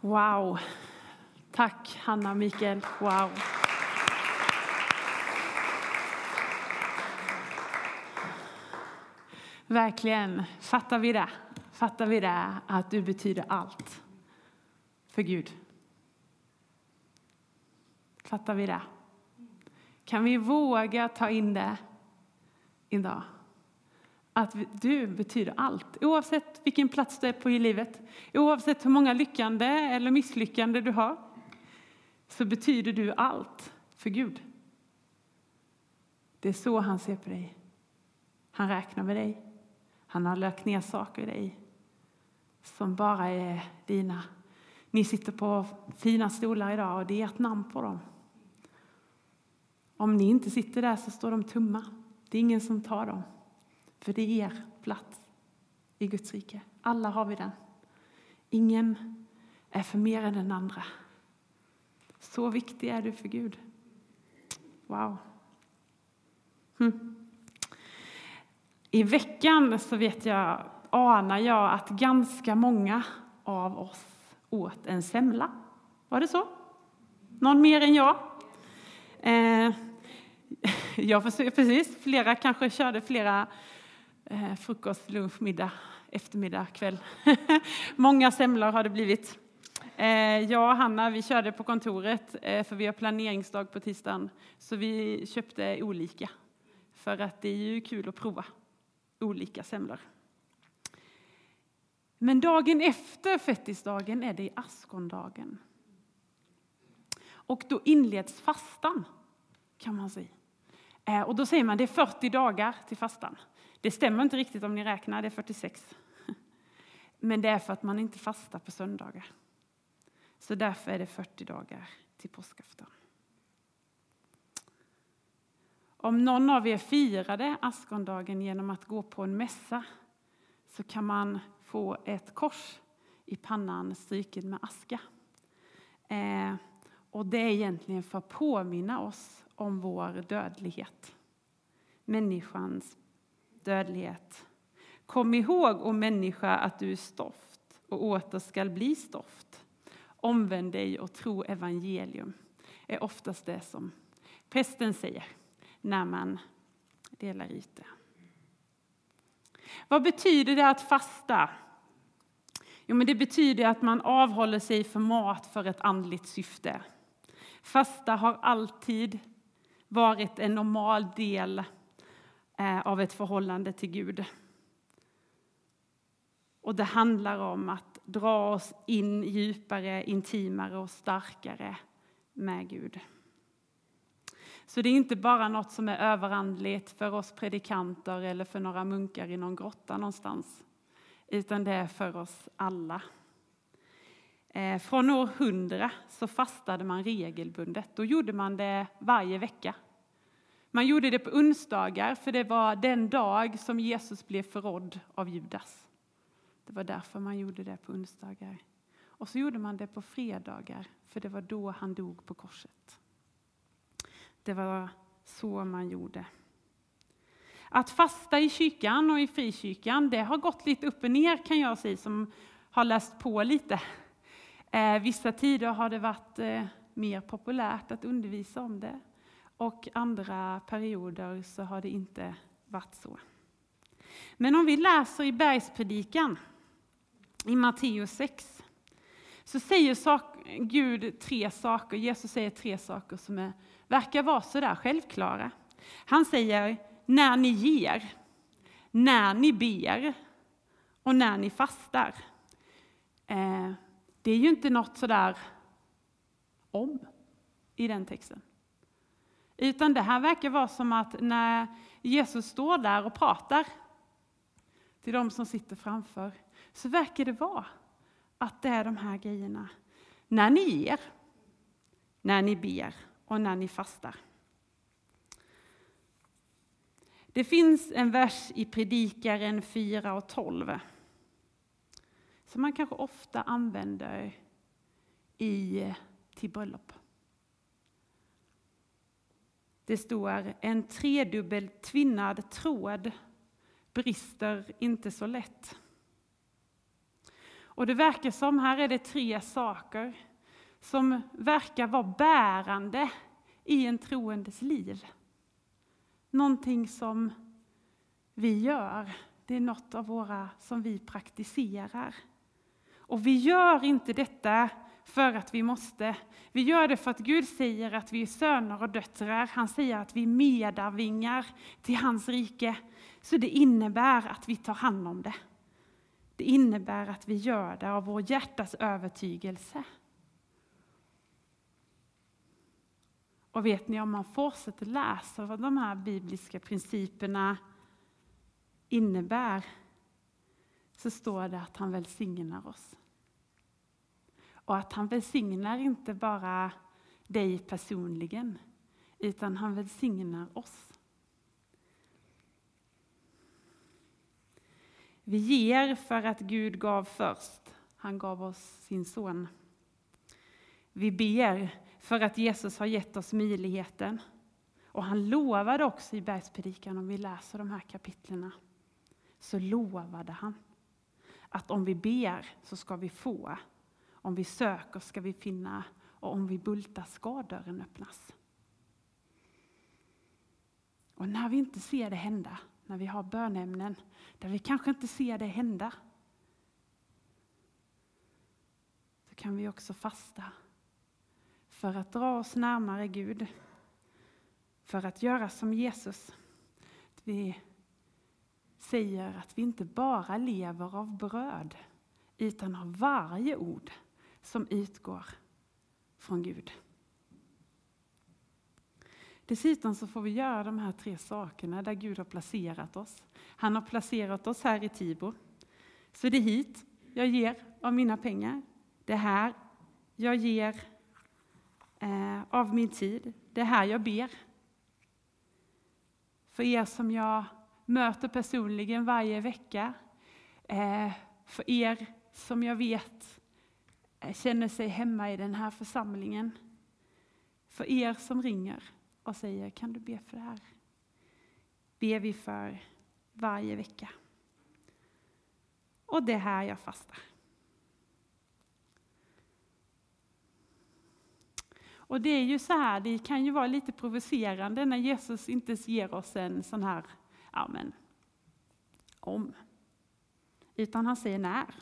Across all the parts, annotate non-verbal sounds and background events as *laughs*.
Wow. Tack Hanna Mikael. Wow. Verkligen. Fattar vi det? Fattar vi det att du betyder allt för Gud? Fattar vi det? Kan vi våga ta in det idag? Att du betyder allt, oavsett vilken plats du är på i livet. Oavsett hur många lyckande eller misslyckande du har, så betyder du allt för Gud. Det är så han ser på dig. Han räknar med dig. Han har lagt ner saker i dig som bara är dina. Ni sitter på fina stolar idag och det är ert namn på dem. Om ni inte sitter där så står de tomma. Det är ingen som tar dem. För det är er plats i Guds rike. Alla har vi den. Ingen är för mer än den andra. Så viktig är du för Gud. Wow. Hm. I veckan så vet jag, anar jag att ganska många av oss åt en semla. Var det så? Någon mer än jag? Eh, *laughs* ja, precis. Flera kanske körde flera eh, frukost, lunch, middag, eftermiddag, kväll. *laughs* Många semlor har det blivit. Eh, jag och Hanna vi körde på kontoret, eh, för vi har planeringsdag på tisdagen. Så vi köpte olika, för att det är ju kul att prova olika semlor. Men dagen efter fettisdagen är det askondagen. Och då inleds fastan, kan man säga. Eh, och då säger man det är 40 dagar till fastan. Det stämmer inte riktigt om ni räknar, det är 46. *laughs* Men det är för att man inte fastar på söndagar. Så därför är det 40 dagar till påskafton. Om någon av er firade askondagen genom att gå på en mässa så kan man få ett kors i pannan stryket med aska. Eh, och det är egentligen för att påminna oss om vår dödlighet. Människans dödlighet. Kom ihåg, o människa, att du är stoft och åter skall bli stoft. Omvänd dig och tro evangelium, är oftast det som prästen säger när man delar ut det. Vad betyder det att fasta? Jo, men det betyder att man avhåller sig för mat för ett andligt syfte. Fasta har alltid varit en normal del Eh, av ett förhållande till Gud. Och det handlar om att dra oss in djupare, intimare och starkare med Gud. Så det är inte bara något som är överandligt för oss predikanter eller för några munkar i någon grotta någonstans, utan det är för oss alla. Eh, från år 100 så fastade man regelbundet. Då gjorde man det varje vecka. Man gjorde det på onsdagar, för det var den dag som Jesus blev förrådd av Judas. Det var därför man gjorde det på onsdagar. Och så gjorde man det på fredagar, för det var då han dog på korset. Det var så man gjorde. Att fasta i kyrkan och i frikyrkan, det har gått lite upp och ner kan jag säga som har läst på lite. Eh, vissa tider har det varit eh, mer populärt att undervisa om det och andra perioder så har det inte varit så. Men om vi läser i Bergspredikan i Matteus 6 så säger Gud tre saker, Jesus säger tre saker som är verkar vara sådär självklara. Han säger när ni ger, när ni ber och när ni fastar. Eh, det är ju inte något sådär om i den texten. Utan det här verkar vara som att när Jesus står där och pratar till de som sitter framför, så verkar det vara att det är de här grejerna. När ni ger, när ni ber och när ni fastar. Det finns en vers i Predikaren 4 och 12 som man kanske ofta använder i, till bröllop. Det står en tredubbel tvinnad tråd brister inte så lätt. Och det verkar som, här är det tre saker som verkar vara bärande i en troendes liv. Någonting som vi gör, det är något av våra som vi praktiserar. Och vi gör inte detta för att vi måste. Vi gör det för att Gud säger att vi är söner och döttrar. Han säger att vi är medarvingar till hans rike. Så det innebär att vi tar hand om det. Det innebär att vi gör det av vår hjärtas övertygelse. Och vet ni, om man fortsätter läsa vad de här bibliska principerna innebär, så står det att han välsignar oss. Och att han välsignar inte bara dig personligen, utan han välsignar oss. Vi ger för att Gud gav först. Han gav oss sin son. Vi ber för att Jesus har gett oss möjligheten. Och han lovade också i bergspredikan, om vi läser de här kapitlerna, så lovade han att om vi ber så ska vi få. Om vi söker ska vi finna och om vi bultar ska dörren öppnas. Och när vi inte ser det hända, när vi har bönämnen där vi kanske inte ser det hända, så kan vi också fasta för att dra oss närmare Gud. För att göra som Jesus. Att vi säger att vi inte bara lever av bröd, utan av varje ord som utgår från Gud. Dessutom så får vi göra de här tre sakerna där Gud har placerat oss. Han har placerat oss här i Tibor. Så det är hit jag ger av mina pengar. Det här jag ger eh, av min tid. Det är här jag ber. För er som jag möter personligen varje vecka. Eh, för er som jag vet känner sig hemma i den här församlingen. För er som ringer och säger kan du be för det här? Ber vi för varje vecka. Och det är här jag fastar. Och det är ju så här, det kan ju vara lite provocerande när Jesus inte ger oss en sån här, ja men, om. Utan han säger när.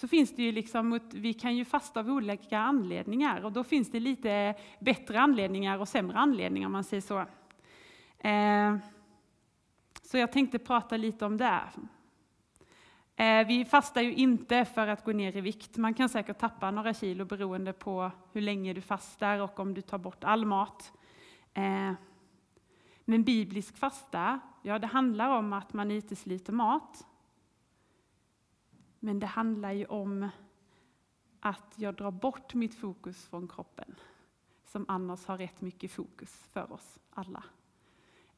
Så finns det ju liksom, vi kan ju fasta av olika anledningar och då finns det lite bättre anledningar och sämre anledningar om man säger så. Eh, så jag tänkte prata lite om det. Eh, vi fastar ju inte för att gå ner i vikt. Man kan säkert tappa några kilo beroende på hur länge du fastar och om du tar bort all mat. Eh, men biblisk fasta, ja det handlar om att man utesluter mat. Men det handlar ju om att jag drar bort mitt fokus från kroppen, som annars har rätt mycket fokus för oss alla.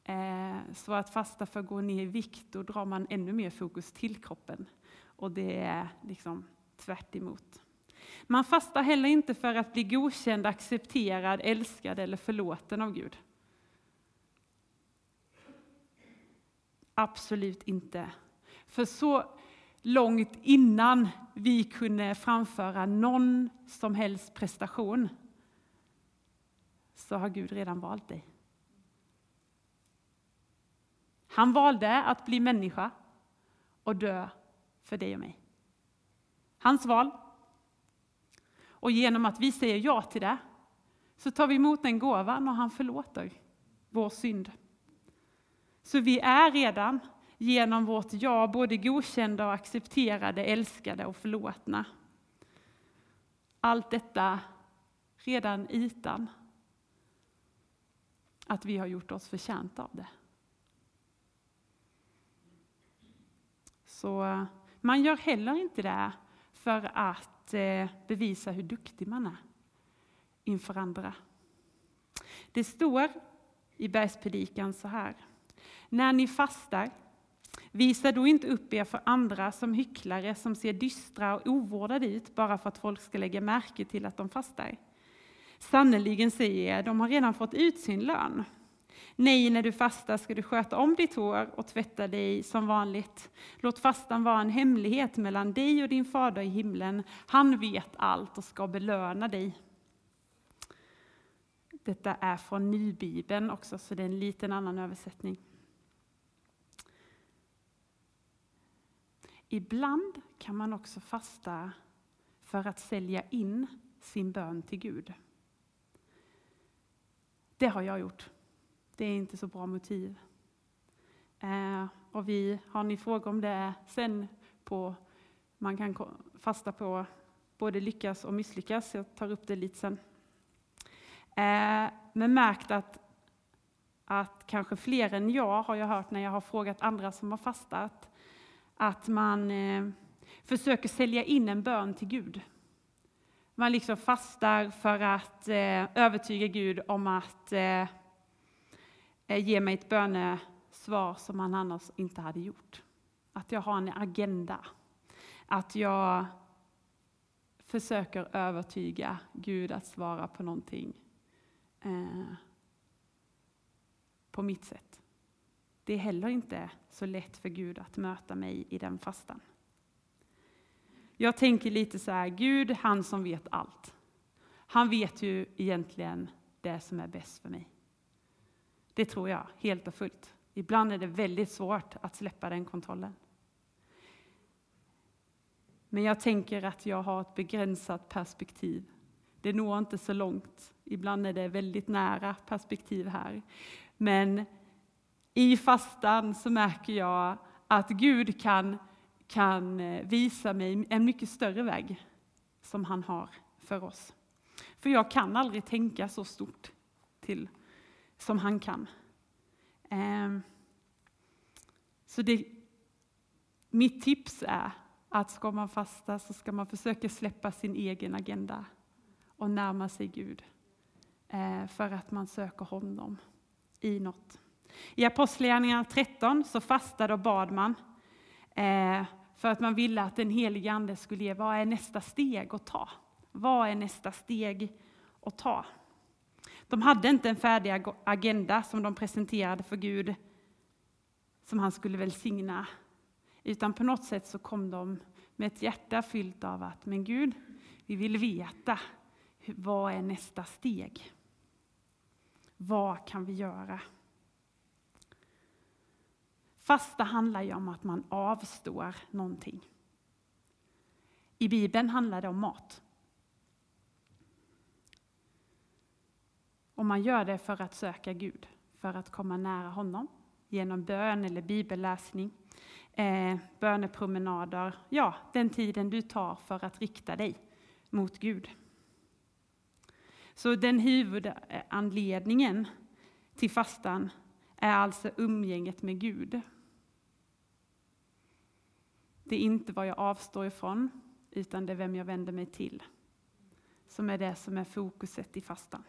Eh, så att fasta för att gå ner i vikt, då drar man ännu mer fokus till kroppen. Och det är liksom tvärt emot. Man fastar heller inte för att bli godkänd, accepterad, älskad eller förlåten av Gud. Absolut inte. För så långt innan vi kunde framföra någon som helst prestation så har Gud redan valt dig. Han valde att bli människa och dö för dig och mig. Hans val. Och genom att vi säger ja till det så tar vi emot den gåvan och han förlåter vår synd. Så vi är redan genom vårt ja både godkända och accepterade, älskade och förlåtna. Allt detta redan utan att vi har gjort oss förtjänta av det. Så eh, man gör heller inte det för att eh, bevisa hur duktig man är inför andra. Det står i bergspredikan så här. När ni fastar, visa då inte upp er för andra som hycklare som ser dystra och ovårdade ut bara för att folk ska lägga märke till att de fastar. Sannerligen säger jag, de har redan fått ut sin lön. Nej, när du fastar ska du sköta om ditt hår och tvätta dig som vanligt. Låt fastan vara en hemlighet mellan dig och din fader i himlen. Han vet allt och ska belöna dig. Detta är från Nybibeln också, så det är en liten annan översättning. Ibland kan man också fasta för att sälja in sin bön till Gud. Det har jag gjort. Det är inte så bra motiv. Eh, och vi, har ni frågor om det sen på, man kan fasta på både lyckas och misslyckas, jag tar upp det lite sen. Eh, men märkt att, att kanske fler än jag har jag hört när jag har frågat andra som har fastat, att man eh, försöker sälja in en bön till Gud. Man liksom fastar för att eh, övertyga Gud om att eh, eh, ge mig ett bönesvar som han annars inte hade gjort. Att jag har en agenda. Att jag försöker övertyga Gud att svara på någonting eh, på mitt sätt. Det är heller inte så lätt för Gud att möta mig i den fastan. Jag tänker lite så här, Gud, han som vet allt. Han vet ju egentligen det som är bäst för mig. Det tror jag, helt och fullt. Ibland är det väldigt svårt att släppa den kontrollen. Men jag tänker att jag har ett begränsat perspektiv. Det når inte så långt. Ibland är det väldigt nära perspektiv här. Men i fastan så märker jag att Gud kan kan eh, visa mig en mycket större väg som han har för oss. För jag kan aldrig tänka så stort till som han kan. Ehm, så det, mitt tips är att ska man fasta så ska man försöka släppa sin egen agenda och närma sig Gud eh, för att man söker honom i något. I Apostlagärningarna 13 så fastade och bad man eh, för att man ville att den helige Ande skulle ge, vad är nästa steg att ta? Vad är nästa steg att ta? De hade inte en färdig agenda som de presenterade för Gud, som han skulle välsigna. Utan på något sätt så kom de med ett hjärta fyllt av att, men Gud, vi vill veta, vad är nästa steg? Vad kan vi göra? Fasta handlar ju om att man avstår någonting. I Bibeln handlar det om mat. Och man gör det för att söka Gud, för att komma nära honom genom bön eller bibelläsning, eh, bönepromenader, ja, den tiden du tar för att rikta dig mot Gud. Så den huvudanledningen till fastan är alltså umgänget med Gud. Det är inte vad jag avstår ifrån, utan det är vem jag vänder mig till. Som är det som är fokuset i fastan.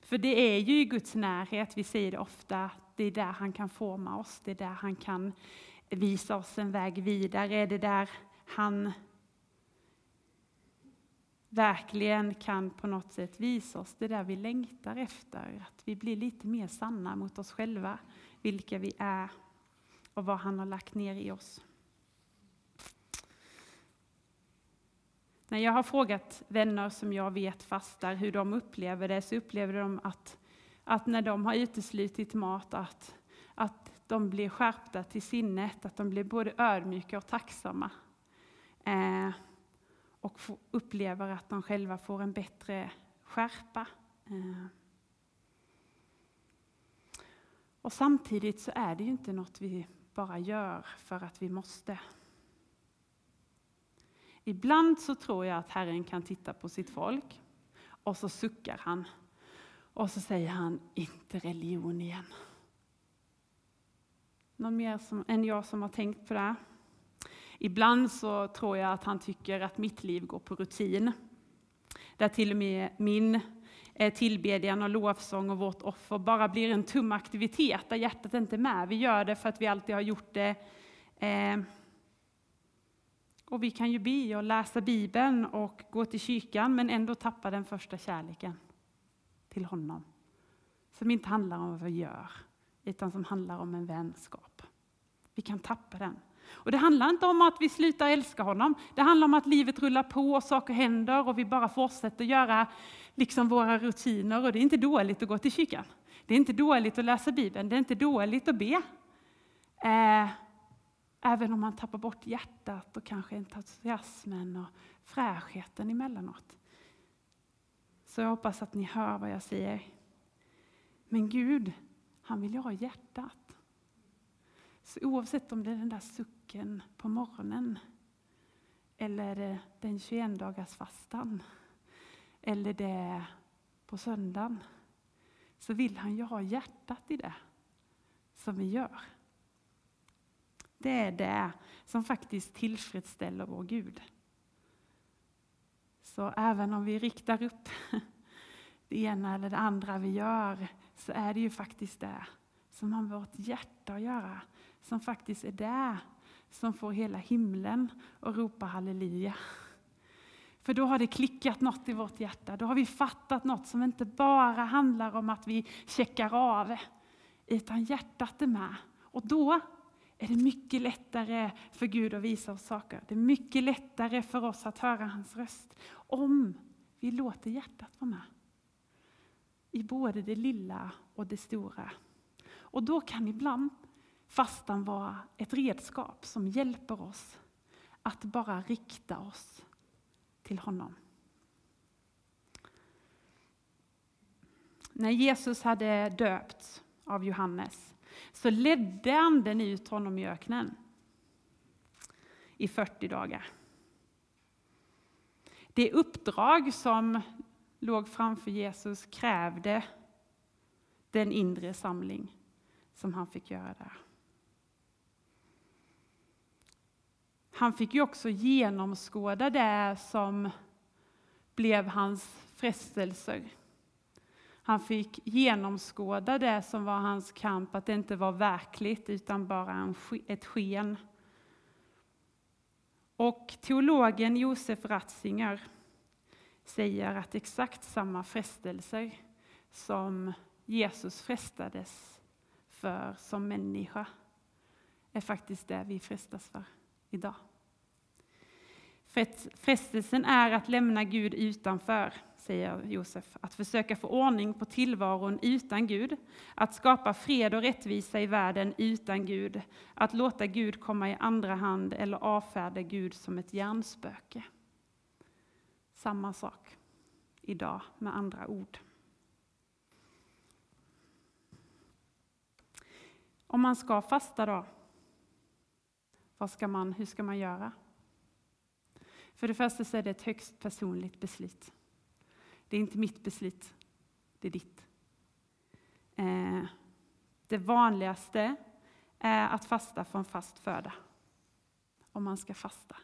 För det är ju i Guds närhet, vi säger det ofta, det är där han kan forma oss, det är där han kan visa oss en väg vidare, det är där han verkligen kan på något sätt visa oss det där vi längtar efter, att vi blir lite mer sanna mot oss själva, vilka vi är och vad han har lagt ner i oss. När jag har frågat vänner som jag vet fastar hur de upplever det, så upplever de att, att när de har uteslutit mat, att, att de blir skärpta till sinnet, att de blir både ödmjuka och tacksamma. Eh, och upplever att de själva får en bättre skärpa. Eh. Och samtidigt så är det ju inte något vi bara gör för att vi måste. Ibland så tror jag att Herren kan titta på sitt folk och så suckar han och så säger han, inte religion igen. Någon mer som, än jag som har tänkt på det? Ibland så tror jag att han tycker att mitt liv går på rutin. Där till och med min Eh, tillbedjan och lovsång och vårt offer bara blir en tum aktivitet där hjärtat inte är med. Vi gör det för att vi alltid har gjort det. Eh, och vi kan ju be och läsa Bibeln och gå till kyrkan men ändå tappa den första kärleken till honom. som inte handlar om vad vi gör, utan som handlar om en vänskap. Vi kan tappa den. Och Det handlar inte om att vi slutar älska honom. Det handlar om att livet rullar på och saker händer och vi bara fortsätter göra liksom våra rutiner. Och det är inte dåligt att gå till kyrkan. Det är inte dåligt att läsa Bibeln. Det är inte dåligt att be. Eh, även om man tappar bort hjärtat och kanske entusiasmen och fräschheten emellanåt. Så jag hoppas att ni hör vad jag säger. Men Gud, han vill ju ha hjärtat. Så oavsett om det är den där sucken på morgonen eller den 21 dagars fastan eller det på söndagen så vill han ju ha hjärtat i det som vi gör. Det är det som faktiskt tillfredsställer vår Gud. Så även om vi riktar upp *laughs* det ena eller det andra vi gör så är det ju faktiskt det som har med vårt hjärta att göra. Som faktiskt är det som får hela himlen att ropa halleluja. För då har det klickat något i vårt hjärta. Då har vi fattat något som inte bara handlar om att vi checkar av, utan hjärtat är med. Och då är det mycket lättare för Gud att visa oss saker. Det är mycket lättare för oss att höra hans röst om vi låter hjärtat vara med. I både det lilla och det stora. Och då kan ibland fastan vara ett redskap som hjälper oss att bara rikta oss till honom. När Jesus hade döpts av Johannes så ledde anden ut honom i öknen i 40 dagar. Det uppdrag som låg framför Jesus krävde den inre samling som han fick göra där. Han fick ju också genomskåda det som blev hans frestelser. Han fick genomskåda det som var hans kamp, att det inte var verkligt utan bara en, ett sken. Och teologen Josef Ratzinger säger att exakt samma frestelser som Jesus frestades för som människa är faktiskt det vi frestas för idag. Frestelsen är att lämna Gud utanför, säger Josef. Att försöka få ordning på tillvaron utan Gud. Att skapa fred och rättvisa i världen utan Gud. Att låta Gud komma i andra hand eller avfärda Gud som ett hjärnspöke. Samma sak idag med andra ord. Om man ska fasta då, vad ska man, hur ska man göra? För det första så är det ett högst personligt beslut. Det är inte mitt beslut, det är ditt. Eh, det vanligaste är att fasta från fast föda. Om man ska fasta.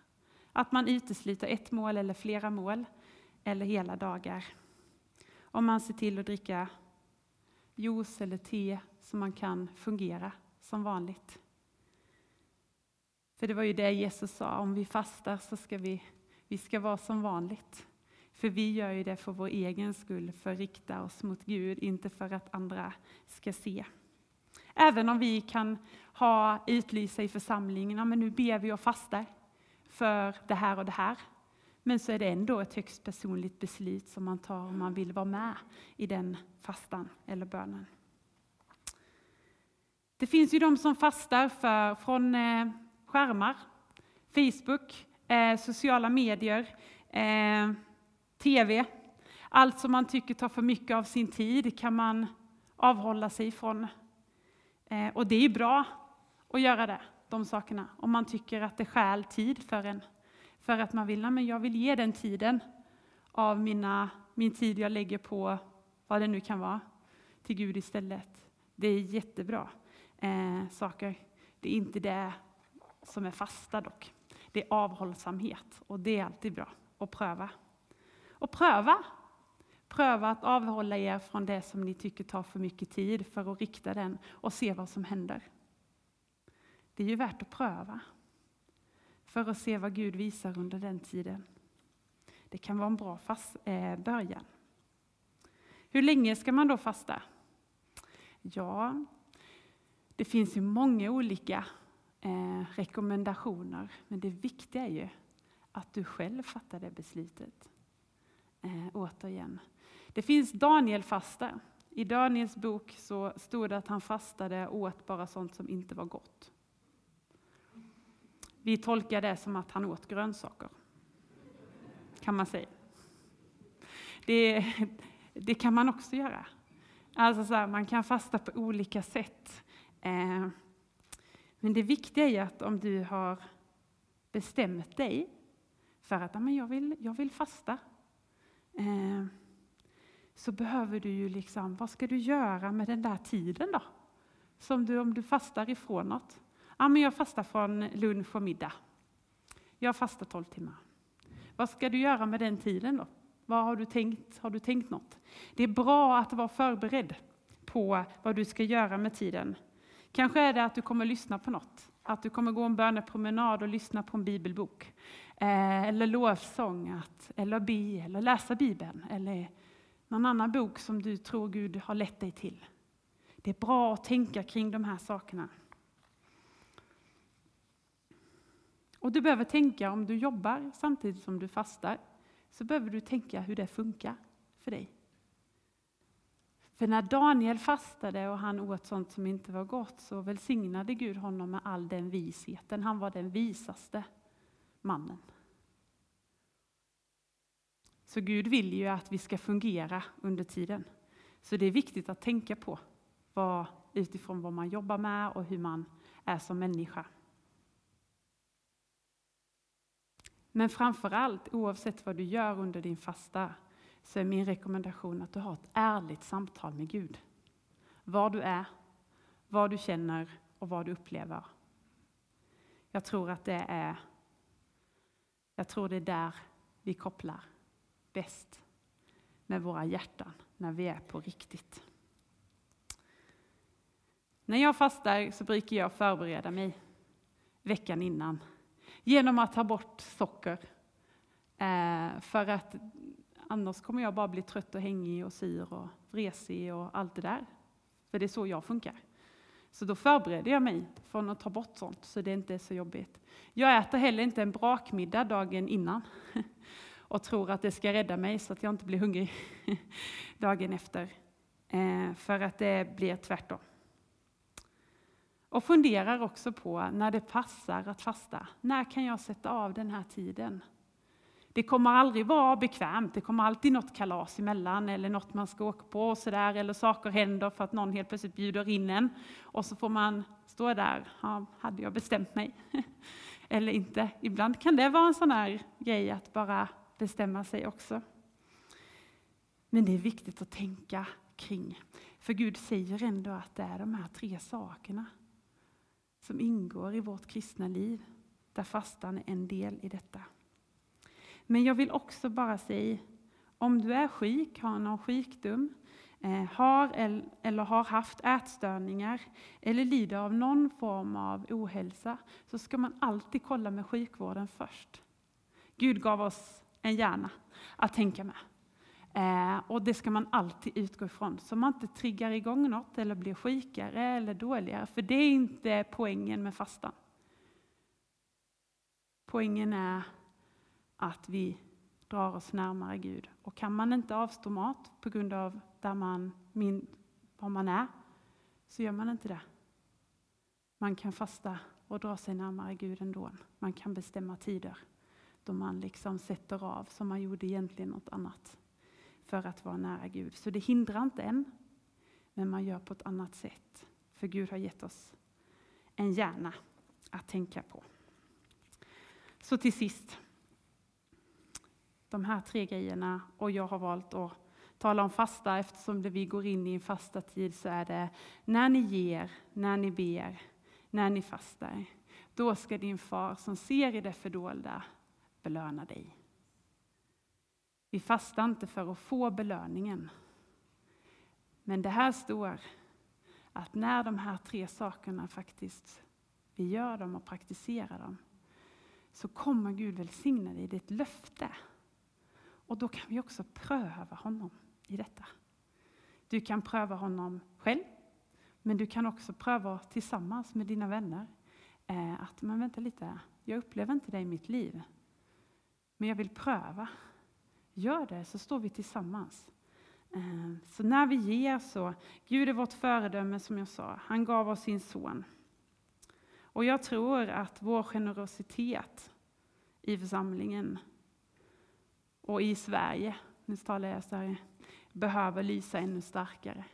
Att man utesluter ett mål eller flera mål eller hela dagar. Om man ser till att dricka juice eller te så man kan fungera som vanligt. För det var ju det Jesus sa, om vi fastar så ska vi, vi ska vara som vanligt. För vi gör ju det för vår egen skull, för att rikta oss mot Gud, inte för att andra ska se. Även om vi kan ha utlysa i församlingen, men nu ber vi och fastar för det här och det här. Men så är det ändå ett högst personligt beslut som man tar om man vill vara med i den fastan eller bönen. Det finns ju de som fastar för, från eh, skärmar, Facebook, eh, sociala medier, eh, TV. Allt som man tycker tar för mycket av sin tid kan man avhålla sig ifrån. Eh, och det är bra att göra det, de sakerna, om man tycker att det stjäl tid för en. För att man vill, men jag vill ge den tiden av mina, min tid jag lägger på vad det nu kan vara, till Gud istället. Det är jättebra eh, saker. Det är inte det som är fasta dock. Det är avhållsamhet och det är alltid bra att pröva. Och pröva! Pröva att avhålla er från det som ni tycker tar för mycket tid för att rikta den och se vad som händer. Det är ju värt att pröva för att se vad Gud visar under den tiden. Det kan vara en bra fast, eh, början. Hur länge ska man då fasta? Ja, det finns ju många olika eh, rekommendationer, men det viktiga är ju att du själv fattar det beslutet. Eh, återigen. Det finns Daniel-fasta. I Daniels bok så stod det att han fastade och åt bara sånt som inte var gott. Vi tolkar det som att han åt grönsaker, kan man säga. Det, det kan man också göra. Alltså så här, man kan fasta på olika sätt. Eh, men det viktiga är att om du har bestämt dig för att men jag, vill, jag vill fasta, eh, så behöver du ju liksom, vad ska du göra med den där tiden då? Som du, om du fastar ifrån något. Ja, men jag fastar från lunch och middag. Jag fastar 12 timmar. Vad ska du göra med den tiden då? Vad har du tänkt? Har du tänkt något? Det är bra att vara förberedd på vad du ska göra med tiden. Kanske är det att du kommer lyssna på något. Att du kommer gå en bönepromenad och lyssna på en bibelbok. Eh, eller lovsång, eller be, eller läsa Bibeln. Eller någon annan bok som du tror Gud har lett dig till. Det är bra att tänka kring de här sakerna. Och du behöver tänka om du jobbar samtidigt som du fastar, så behöver du tänka hur det funkar för dig. För när Daniel fastade och han åt sånt som inte var gott så välsignade Gud honom med all den visheten. Han var den visaste mannen. Så Gud vill ju att vi ska fungera under tiden. Så det är viktigt att tänka på vad, utifrån vad man jobbar med och hur man är som människa. Men framför allt, oavsett vad du gör under din fasta, så är min rekommendation att du har ett ärligt samtal med Gud. Var du är, vad du känner och vad du upplever. Jag tror att det är, jag tror det är där vi kopplar bäst med våra hjärtan, när vi är på riktigt. När jag fastar så brukar jag förbereda mig veckan innan genom att ta bort socker. Eh, för att annars kommer jag bara bli trött och hängig och sur och vresig och allt det där. För det är så jag funkar. Så då förbereder jag mig för att ta bort sånt så det inte är så jobbigt. Jag äter heller inte en brakmiddag dagen innan *laughs* och tror att det ska rädda mig så att jag inte blir hungrig *laughs* dagen efter. Eh, för att det blir tvärtom. Och funderar också på när det passar att fasta. När kan jag sätta av den här tiden? Det kommer aldrig vara bekvämt. Det kommer alltid något kalas emellan eller något man ska åka på och så där, eller saker händer för att någon helt plötsligt bjuder in en och så får man stå där. Ja, hade jag bestämt mig *laughs* eller inte? Ibland kan det vara en sån här grej att bara bestämma sig också. Men det är viktigt att tänka kring. För Gud säger ändå att det är de här tre sakerna som ingår i vårt kristna liv, där fastan är en del i detta. Men jag vill också bara säga, om du är sjuk, har någon sjukdom, eh, har eller har haft ätstörningar eller lider av någon form av ohälsa, så ska man alltid kolla med sjukvården först. Gud gav oss en hjärna att tänka med. Eh, och det ska man alltid utgå ifrån, så man inte triggar igång något eller blir sjukare eller dåligare. För det är inte poängen med fastan. Poängen är att vi drar oss närmare Gud. Och kan man inte avstå mat på grund av där man, min, var man är, så gör man inte det. Man kan fasta och dra sig närmare Gud ändå. Man kan bestämma tider då man liksom sätter av, som man gjorde egentligen något annat för att vara nära Gud. Så det hindrar inte en. men man gör på ett annat sätt. För Gud har gett oss en hjärna att tänka på. Så till sist, de här tre grejerna, och jag har valt att tala om fasta eftersom det vi går in i en fasta tid så är det när ni ger, när ni ber, när ni fastar. Då ska din far som ser i det fördolda belöna dig. Vi fastar inte för att få belöningen. Men det här står att när de här tre sakerna faktiskt, vi gör dem och praktiserar dem, så kommer Gud välsigna dig. Det är ett löfte. Och då kan vi också pröva honom i detta. Du kan pröva honom själv. Men du kan också pröva tillsammans med dina vänner eh, att, men vänta lite, jag upplever inte dig i mitt liv. Men jag vill pröva. Gör det så står vi tillsammans. Eh, så när vi ger så, Gud är vårt föredöme som jag sa, han gav oss sin son. Och jag tror att vår generositet i församlingen och i Sverige, nu talar jag Sverige, behöver lysa ännu starkare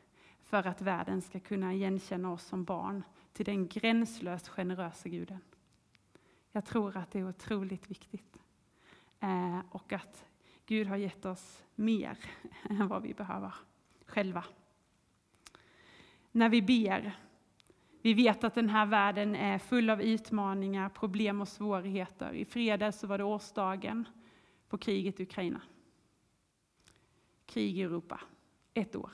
för att världen ska kunna igenkänna oss som barn till den gränslöst generösa guden. Jag tror att det är otroligt viktigt. Eh, och att Gud har gett oss mer *laughs* än vad vi behöver själva. När vi ber, vi vet att den här världen är full av utmaningar, problem och svårigheter. I fredags så var det årsdagen på kriget i Ukraina. Krig i Europa, ett år.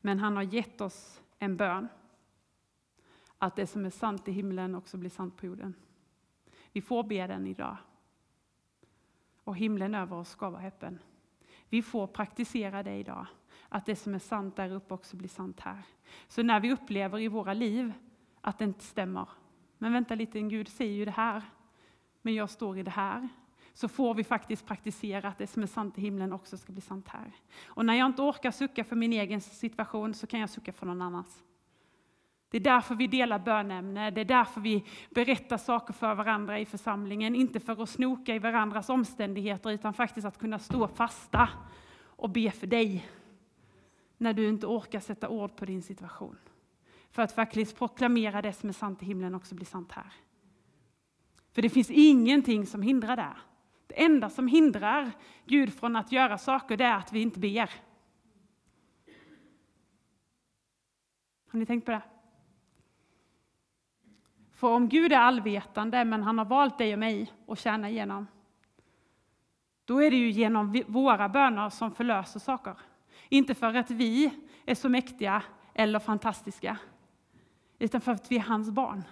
Men han har gett oss en bön. Att det som är sant i himlen också blir sant på jorden. Vi får be den idag. Och himlen över oss ska vara öppen. Vi får praktisera det idag. Att det som är sant där uppe också blir sant här. Så när vi upplever i våra liv att det inte stämmer. Men vänta lite, Gud säger ju det här. Men jag står i det här så får vi faktiskt praktisera att det som är sant i himlen också ska bli sant här. Och när jag inte orkar sucka för min egen situation så kan jag sucka för någon annans. Det är därför vi delar bönämne, det är därför vi berättar saker för varandra i församlingen. Inte för att snoka i varandras omständigheter utan faktiskt att kunna stå fasta och be för dig. När du inte orkar sätta ord på din situation. För att faktiskt proklamera det som är sant i himlen också blir sant här. För det finns ingenting som hindrar det. Det enda som hindrar Gud från att göra saker det är att vi inte ber. Har ni tänkt på det? För om Gud är allvetande, men han har valt dig och mig att tjäna igenom, då är det ju genom våra böner som förlöser saker. Inte för att vi är så mäktiga eller fantastiska, utan för att vi är hans barn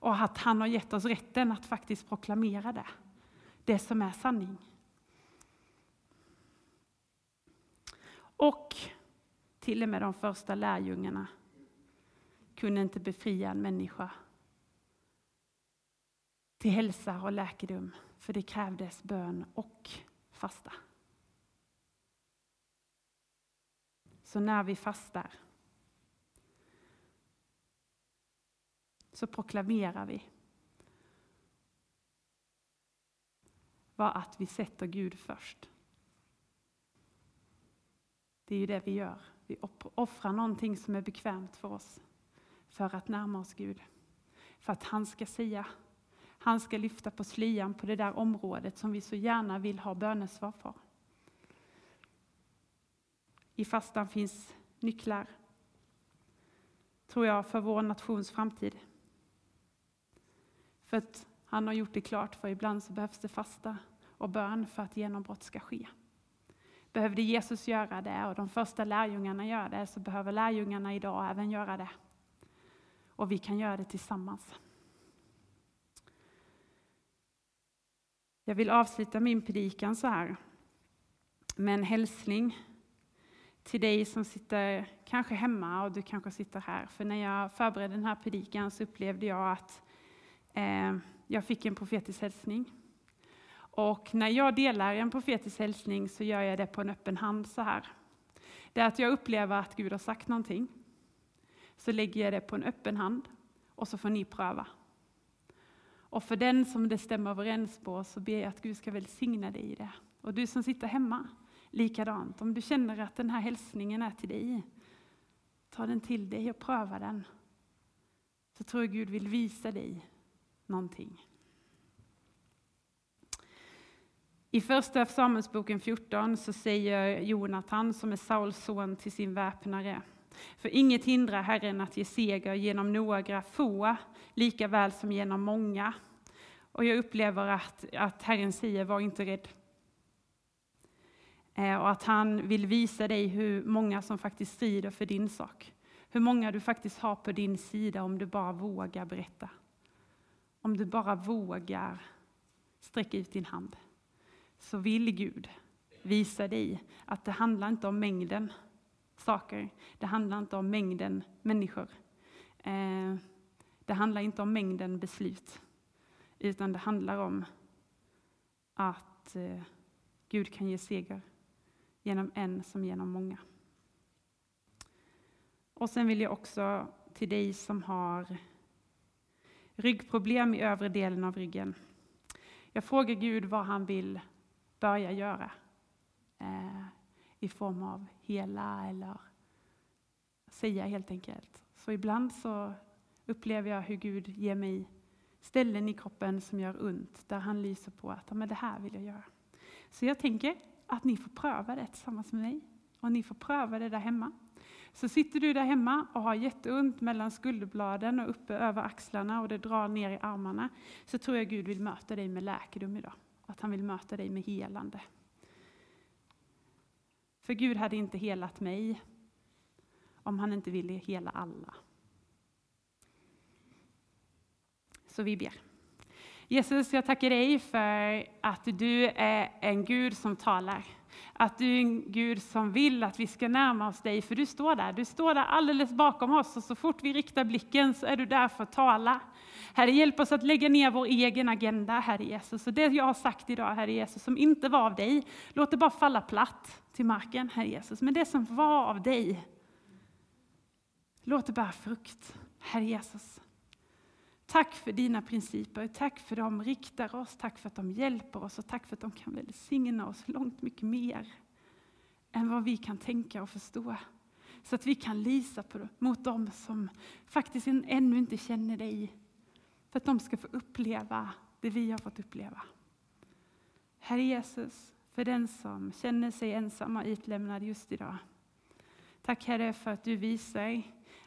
och att han har gett oss rätten att faktiskt proklamera det det som är sanning. Och till och med de första lärjungarna kunde inte befria en människa till hälsa och läkedom, för det krävdes bön och fasta. Så när vi fastar så proklamerar vi var att vi sätter Gud först. Det är ju det vi gör. Vi offrar någonting som är bekvämt för oss för att närma oss Gud. För att han ska säga, han ska lyfta på slyan på det där området som vi så gärna vill ha bönesvar för. I fastan finns nycklar, tror jag, för vår nations framtid. För att han har gjort det klart, för ibland så behövs det fasta och bön för att genombrott ska ske. Behövde Jesus göra det och de första lärjungarna göra det, så behöver lärjungarna idag även göra det. Och vi kan göra det tillsammans. Jag vill avsluta min predikan så här med en hälsning till dig som sitter kanske hemma och du kanske sitter här. För när jag förberedde den här predikan så upplevde jag att Eh, jag fick en profetisk hälsning. Och när jag delar en profetisk hälsning så gör jag det på en öppen hand så här. Det är att jag upplever att Gud har sagt någonting. Så lägger jag det på en öppen hand och så får ni pröva. Och för den som det stämmer överens på så ber jag att Gud ska välsigna dig i det. Och du som sitter hemma, likadant. Om du känner att den här hälsningen är till dig, ta den till dig och pröva den. Så tror jag Gud vill visa dig någonting. I första Samuelsboken 14 så säger Jonatan, som är Sauls son, till sin väpnare. För inget hindrar Herren att ge seger genom några få, lika väl som genom många. Och jag upplever att, att Herren säger, var inte rädd. Eh, och att han vill visa dig hur många som faktiskt strider för din sak. Hur många du faktiskt har på din sida om du bara vågar berätta. Om du bara vågar sträcka ut din hand så vill Gud visa dig att det handlar inte om mängden, saker. Det handlar inte om mängden människor. Eh, det handlar inte om mängden beslut. Utan det handlar om att eh, Gud kan ge seger genom en som genom många. Och sen vill jag också till dig som har ryggproblem i övre delen av ryggen. Jag frågar Gud vad han vill börja göra eh, i form av hela eller säga helt enkelt. Så ibland så upplever jag hur Gud ger mig ställen i kroppen som gör ont, där han lyser på att men det här vill jag göra. Så jag tänker att ni får pröva det tillsammans med mig och ni får pröva det där hemma. Så sitter du där hemma och har jätteont mellan skulderbladen och uppe över axlarna och det drar ner i armarna, så tror jag Gud vill möta dig med läkedom idag. Att han vill möta dig med helande. För Gud hade inte helat mig om han inte ville hela alla. Så vi ber. Jesus, jag tackar dig för att du är en Gud som talar. Att du är en Gud som vill att vi ska närma oss dig, för du står där. Du står där alldeles bakom oss och så fort vi riktar blicken så är du där för att tala. Herre, hjälp oss att lägga ner vår egen agenda, Herre Jesus. Och det jag har sagt idag, Herre Jesus, som inte var av dig, låt det bara falla platt till marken, Herre Jesus. Men det som var av dig, låt det bära frukt, Herre Jesus. Tack för dina principer, tack för att de riktar oss, tack för att de hjälper oss och tack för att de kan välsigna oss långt mycket mer än vad vi kan tänka och förstå. Så att vi kan lisa på, mot dem som faktiskt ännu inte känner dig. För att de ska få uppleva det vi har fått uppleva. Herre Jesus, för den som känner sig ensam och utlämnad just idag. Tack Herre för att du visar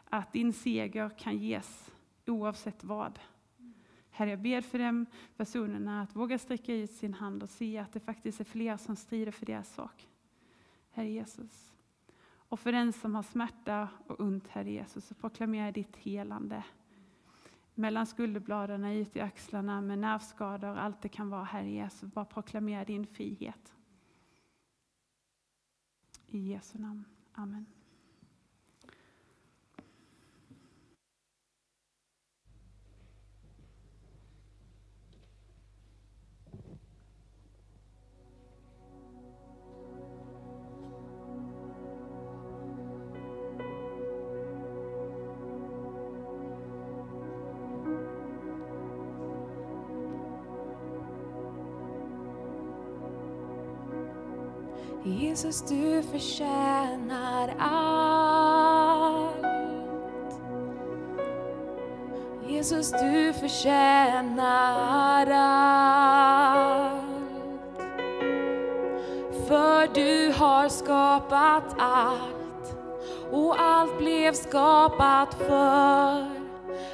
att din seger kan ges oavsett vad. Herre, jag ber för de personerna att våga sträcka ut sin hand och se att det faktiskt är fler som strider för deras sak. Herre Jesus. Och för den som har smärta och ont, Herre Jesus, så proklamerar ditt helande. Mellan skulderbladen, ut i axlarna, med nervskador, allt det kan vara, Herre Jesus. Bara proklamera din frihet. I Jesu namn. Amen. Jesus, du förtjänar allt. Jesus, du förtjänar allt. För du har skapat allt och allt blev skapat för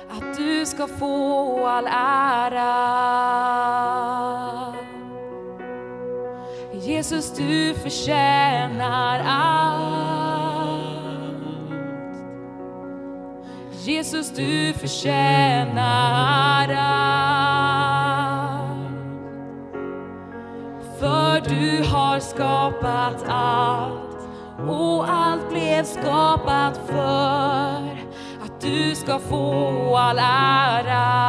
att du ska få all ära. Jesus, du förtjänar allt. Jesus, du förtjänar allt. För du har skapat allt och allt blev skapat för att du ska få all ära.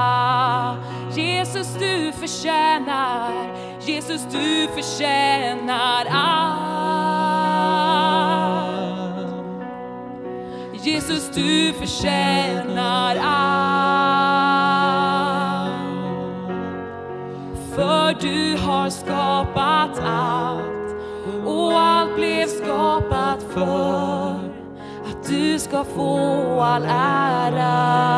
Jesus, du förtjänar Jesus, du förtjänar allt. Jesus, du förtjänar allt. För du har skapat allt och allt blev skapat för att du ska få all ära.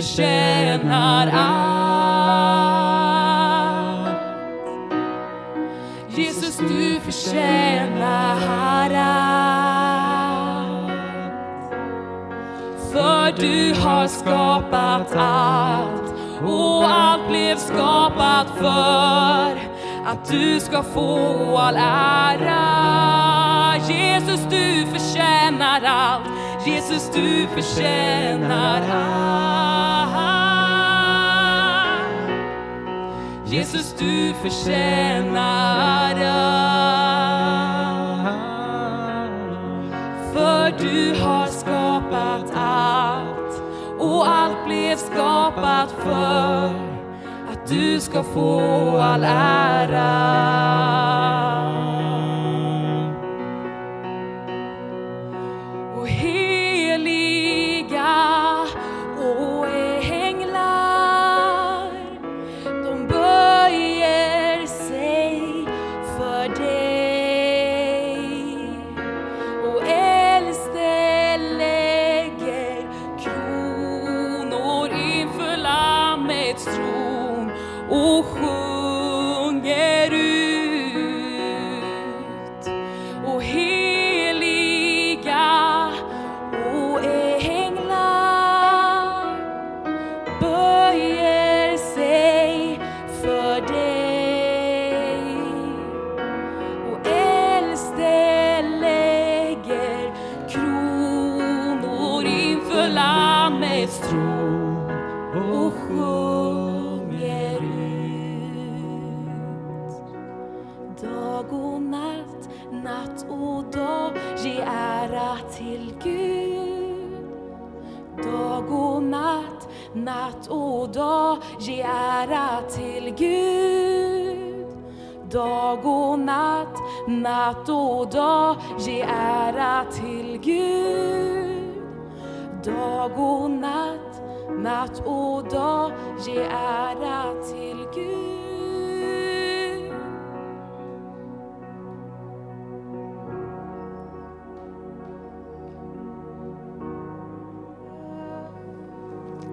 förtjänar allt. Jesus, du förtjänar allt. För du har skapat allt och allt blev skapat för att du ska få all ära. Jesus, du förtjänar allt. Jesus, du förtjänar allt. Jesus, du förtjänar allt. För du har skapat allt och allt blev skapat för att du ska få all ära.